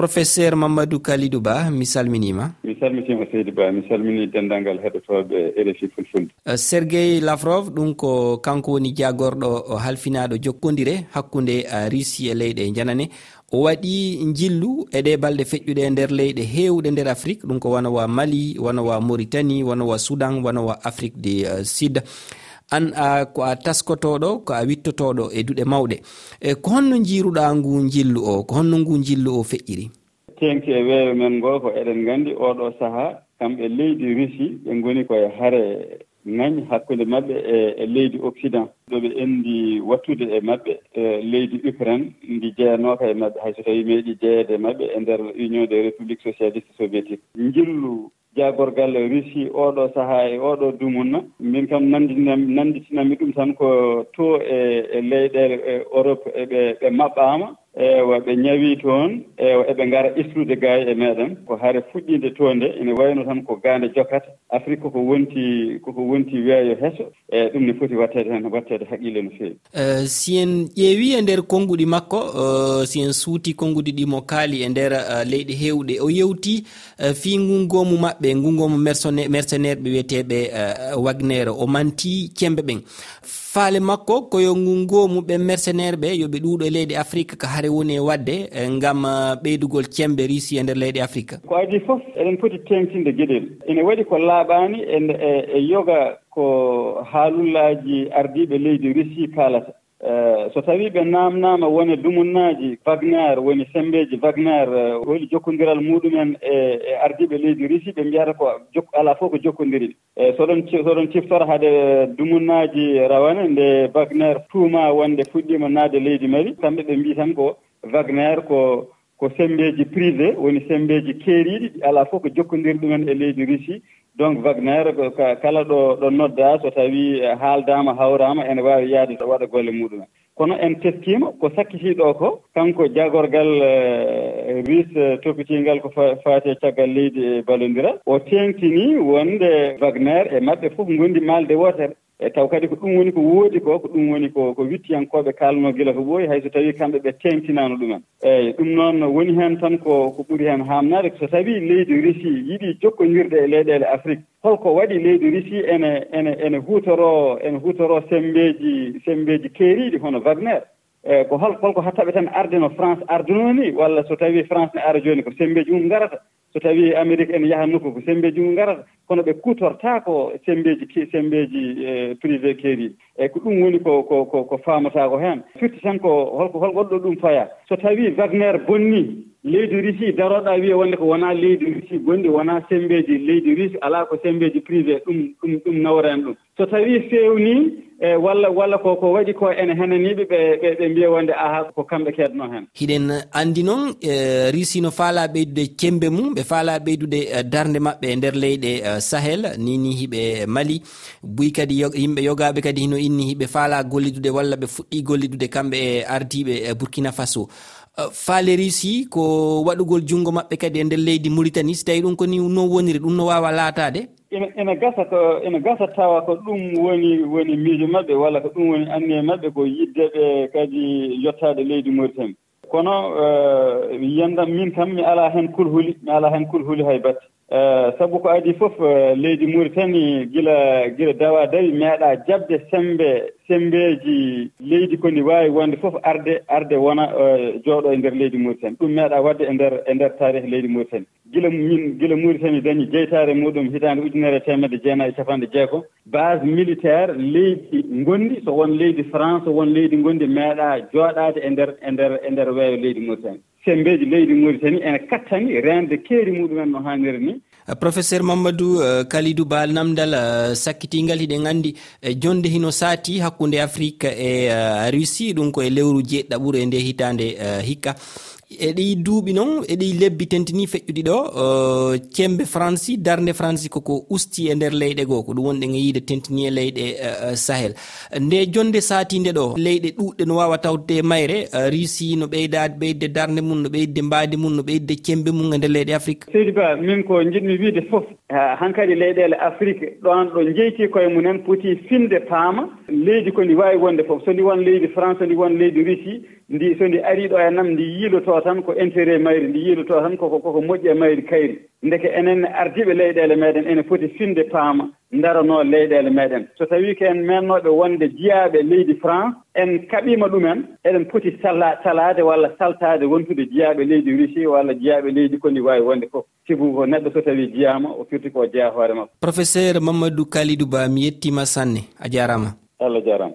professeur mamadou kalidou ba mi salminima. Mi salmitima seydi ba mi salmini dendangal heɗotoɓe rfi fulfulde euh, sergey lavrov ɗum ko kanko woni jagorɗo halfinaɗo jokkodire hakkude russi e leyɗe janane. O waɗi jillu e ɗe balɗe feƴƴuɗe e nder leyɗe hewɗe nder afrique. Ɗum ko wona wa mali wona wa mauritanie wona wa soudan wona wa afrique du euh, sud. uh, an a ko a taskotoɗo ko a wittotoɗo e duɗe mawɗe. E ko honno jiruɗa ngu jillu o ko honno ngu jillu o feƴƴiri? Tenki e weewe men ngo ko eɗen nganndi oɗo sahaa kamɓe leydi rusi ɓe ngoni koye hare ŋañi hakkunde maɓɓe e, e leydi occident. Ɗo ɓe enndi wattude e maɓɓe e leydi ukraine ndi jeyanooka e maɓɓe. Hay so tawii meeɗi jeyeede maɓɓe e ndeer union des république socialiste soviétique njillu jaagorgal Russie oɗo sahaa e oɗo dumunna min kam nandinami nanditinomi ɗum tan ko to e, e leyɗele e Europe eɓe ɓe mabɓama ewa ɓe ñawii toon ewa eɓe ngara ittude gaay e meeɗen ko hare fuɗɗiinde toon nde ene wayno tan ko gaande jokata afrique koko wonti koko wonti weeyo heso e ɗum ne foti wattede heen wattede haqqille no feewi. E, si en ƴeewi e ndeer konnguɗi makko e, si en suuti konnguɗi ɗi mo kaali e nder e, leyɗe heewɗe. O yewti fii ngunngoomu maɓɓe ngunngoomu mercenaire ɓe wiyeteɓe wagnere o mantii cembe ɓen. Faale makko koyo ngunngoomu ɓe mercenaire ɓe yo ɓe ɗuuɗo e leydi afrique ka haare woni e wadde eh, ngam eh, ɓeydugol cembe russi e nder leyɗe afrique ko adi fof eɗen poti tengtinde gueɗel ene waɗi ko laaɓani e, e, e yoga ko haalullaji ardiɓe leydi russi kaalata. Eh, so tawi ɓe namnama woni dumunnaji vagnar woni sembeji vagnar holi eh, jokkodiral muɗumen e e ardiɓe leydi russi ɓe mbiyata ko ala fof ko jokkodiri. Eh, soɗon soɗon ciftora haade dumunnaji rawane nde vagnar tuuma wonde fuɗɗima naade leydi mari kamɓe ɓe mbi tan ko vagnar ko ko sembeji privé woni sembeji keeriɗi ala fof ko jokkodiri ɗumen e leydi russi donc Wagner kala ɗo ɗo nodda so tawi eh, haaldama hawrama ene wawi yaade waɗa golle muɗumen kono en teskima ko sakkitiɗo ko kanko jagorgal eh, ris eh, topitingal ko fate caggal leydi e ballodiral o tengtini wonde Wagner e mabɓe foof gondi malde wotere e taw kadi ko ɗum woni ko woodi ko ko ɗum woni ko ko wittiyankoɓe kalno gila ko ɓooyi hayso tawi kamɓe ɓe tengtinano ɗumen. Eyyi ɗum noon woni hen tan ko ko ɓuuri hen hamnade so tawi leydi russie yiiɗi jokkodirde e leyɗele afrique holko waɗi leydi russie ene ene ene hutoro ene hutoro sembeji sembeji keeriɗi hono wagner. E ko hol holko hattaɓe tan arde no france arduno ni walla so tawi france ne ara joni ko sembeji mum garata so tawi amérique ene yaha nokku ko sembeji mum garata kono ɓe kutortako sembeji sembeji eh, privé keeriɗi eyyi ko ɗum woni ko ko ko famata ko hen firti tan ko holko hol holɗo ɗum faya so tawi wagner bonni leydi russie daroɗa wiya wonde ko wona leydi russie gonɗi wona sembeji leydi russe ala ko sembeji privé ɗum ɗum ɗum nawren ɗum. So tawi fewni e walla walla ko ko waɗi ko ene henaniɓe ɓe ɓe ɓe mbiya wonde aha ko kamɓe kedno hen hiɗen andi noon e russie no faala ɓeydude cembe mum ɓe faala ɓeydude e, darde maɓɓe e nder leyɗe e, sahel. Nini hiɓe mali. Buy kadi yimɓe yogaɓe kadi hino jinni ɓe faala gollidude walla ɓe fuɗɗi gollidude kamɓe e ardiɓe e burkina faso. Uh, faale russi ko waɗugol junngo maɓɓe kadi e nder leydi mauritanie so tawi ɗum koni no woniri ɗum no wawa laatade ene gasa ko ene gasa tawa ko ɗum woni woni miijo maɓɓe walla ko ɗum woni anniye maɓɓe ko yidde ɓe kadi yettade leydi mauritanie kono uh, yandam min kam mi ala hen kulhuli mi ala hen kulhuli hay batte. Eh, sabu ko adi fof eh, leydi mauritani gila gila dawa dawi meeɗa jabde sembe sembeji leydi koni wawi wonde fof arde arde wona eh, jooɗo e nder leydi mauritani ɗum meeɗa wadde e nder e nder tarih leydi mauritani gila min gila mauritani dañi jeytare muɗum hitande ujunere e temedde jeenayi e capanɗe jeego base militaire leydi gondi so won leydi france so won leydi gondi meeɗa jooɗade e nder e nder e nder weeyo leydi mauritani sembeji leydi mauritanie ene kattani rende keeri muɗumen no hanniri ni. Eh, professeur mamadou uh, kalidou bal namdal uh, eh, sakkitingal hiɗen andi uh, jonde hino saati hakkude afrique e uh, russie ɗum koye lewru jeeɗiɗa ɓuuri e nde hitande uh, hikka. eɗi duuɓi noon eɗi lebbi tentini feƴƴuɗi ɗo uh, cembe franci darde franci koko usti e nder leyɗe goo ko ɗum wonɗe e yiide tentini e leyɗe uh, uh, sahel. Nde jonde satinde ɗo leyɗe ɗuɗɗe no wawa tawde e mayre russi no ɓeydade ɓeydde darde mum no ɓeydde mbaadi mum no ɓeydde cembe mum e nder leyɗe afrique. Seydi ba min ko jiɗmi wiide foof hankkadi leyɗele afrique ɗon ɗo jeyti koye mumen poti finde paama. Leydi ko ndi wawi wonde foof so ndi won leydi france so ndi won leydi russie ndi so ndi ari ɗo e nam ndi yiiloto tan ko intérêt mayri ndi yiiloto tan koko koko moƴƴi e mayri kayri. Ndeke enen ardiɓe leyɗele meɗen ene foti finde paama darano leyɗele meɗen. So tawi ko en mennoɓe wonde jiyaɓe leydi france en kaɓima ɗumen eɗen poti salla salade walla saltade wontude jiyaɓe leydi russie walla jiyaɓe leydi koni wawi wonde fof sibu ko neɗɗo so tawi jiyama o firti ko jeeya hoore makko. Professeur mamadou kalidou ba mi yettima sanne a jarama. Allah jarama.